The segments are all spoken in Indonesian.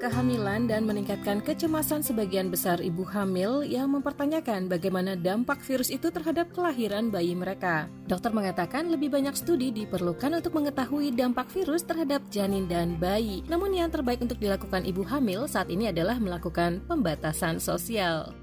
kehamilan dan meningkatkan kecemasan sebagian besar ibu hamil yang mempertanyakan bagaimana dampak virus itu terhadap kelahiran bayi mereka. Dokter mengatakan lebih banyak studi diperlukan untuk mengetahui dampak virus terhadap janin dan bayi. Namun yang terbaik untuk dilakukan ibu hamil saat ini adalah melakukan pembatasan sosial.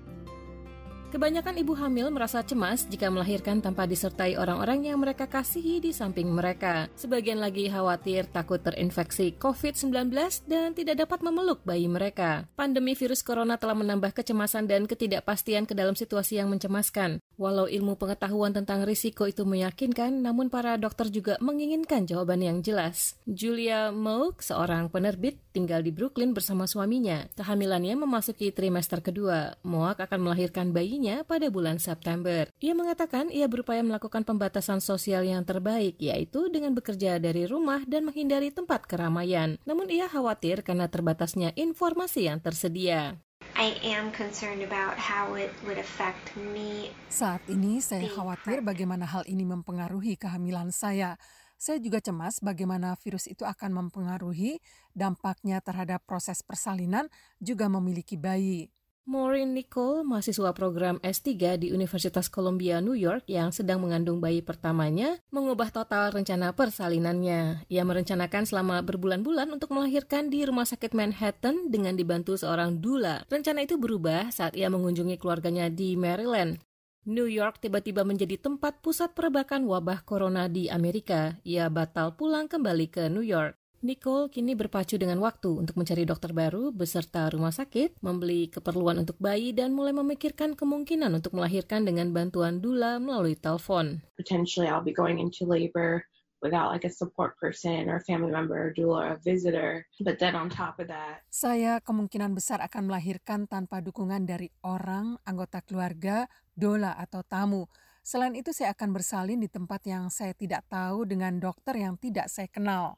Kebanyakan ibu hamil merasa cemas jika melahirkan tanpa disertai orang-orang yang mereka kasihi di samping mereka. Sebagian lagi khawatir takut terinfeksi COVID-19 dan tidak dapat memeluk bayi mereka. Pandemi virus corona telah menambah kecemasan dan ketidakpastian ke dalam situasi yang mencemaskan. Walau ilmu pengetahuan tentang risiko itu meyakinkan, namun para dokter juga menginginkan jawaban yang jelas. Julia Mouk, seorang penerbit, tinggal di Brooklyn bersama suaminya. Kehamilannya memasuki trimester kedua. Moak akan melahirkan bayi bayinya pada bulan September. Ia mengatakan ia berupaya melakukan pembatasan sosial yang terbaik, yaitu dengan bekerja dari rumah dan menghindari tempat keramaian. Namun ia khawatir karena terbatasnya informasi yang tersedia. I am concerned about how it would affect me. Saat ini saya khawatir bagaimana hal ini mempengaruhi kehamilan saya. Saya juga cemas bagaimana virus itu akan mempengaruhi dampaknya terhadap proses persalinan juga memiliki bayi. Maureen Nicole, mahasiswa program S3 di Universitas Columbia, New York yang sedang mengandung bayi pertamanya, mengubah total rencana persalinannya. Ia merencanakan selama berbulan-bulan untuk melahirkan di rumah sakit Manhattan dengan dibantu seorang dula. Rencana itu berubah saat ia mengunjungi keluarganya di Maryland. New York tiba-tiba menjadi tempat pusat perebakan wabah corona di Amerika. Ia batal pulang kembali ke New York. Nicole kini berpacu dengan waktu untuk mencari dokter baru beserta rumah sakit, membeli keperluan untuk bayi, dan mulai memikirkan kemungkinan untuk melahirkan dengan bantuan dula melalui telepon. Potentially I'll be going into labor without like a support person or a family member, doula, or a visitor. But then on top of that, saya kemungkinan besar akan melahirkan tanpa dukungan dari orang, anggota keluarga, doula atau tamu. Selain itu saya akan bersalin di tempat yang saya tidak tahu dengan dokter yang tidak saya kenal.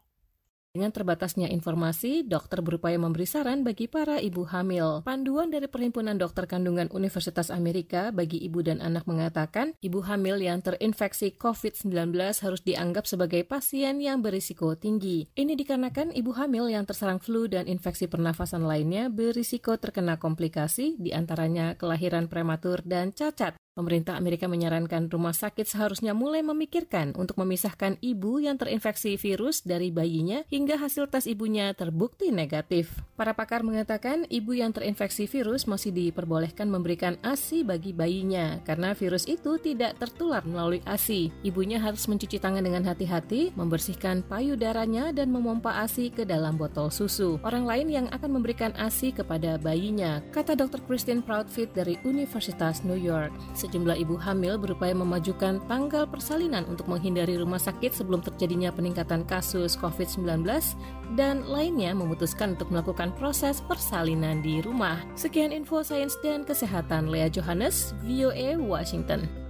Dengan terbatasnya informasi, dokter berupaya memberi saran bagi para ibu hamil. Panduan dari Perhimpunan Dokter Kandungan Universitas Amerika bagi ibu dan anak mengatakan, ibu hamil yang terinfeksi COVID-19 harus dianggap sebagai pasien yang berisiko tinggi. Ini dikarenakan ibu hamil yang terserang flu dan infeksi pernafasan lainnya berisiko terkena komplikasi, di antaranya kelahiran prematur dan cacat. Pemerintah Amerika menyarankan rumah sakit seharusnya mulai memikirkan untuk memisahkan ibu yang terinfeksi virus dari bayinya hingga hasil tes ibunya terbukti negatif. Para pakar mengatakan ibu yang terinfeksi virus masih diperbolehkan memberikan ASI bagi bayinya karena virus itu tidak tertular melalui ASI. Ibunya harus mencuci tangan dengan hati-hati, membersihkan payudaranya dan memompa ASI ke dalam botol susu. Orang lain yang akan memberikan ASI kepada bayinya, kata Dr. Christine Proudfit dari Universitas New York. Sejumlah ibu hamil berupaya memajukan tanggal persalinan untuk menghindari rumah sakit sebelum terjadinya peningkatan kasus COVID-19 dan lainnya memutuskan untuk melakukan proses persalinan di rumah. Sekian info sains dan kesehatan Lea Johannes, VOA Washington.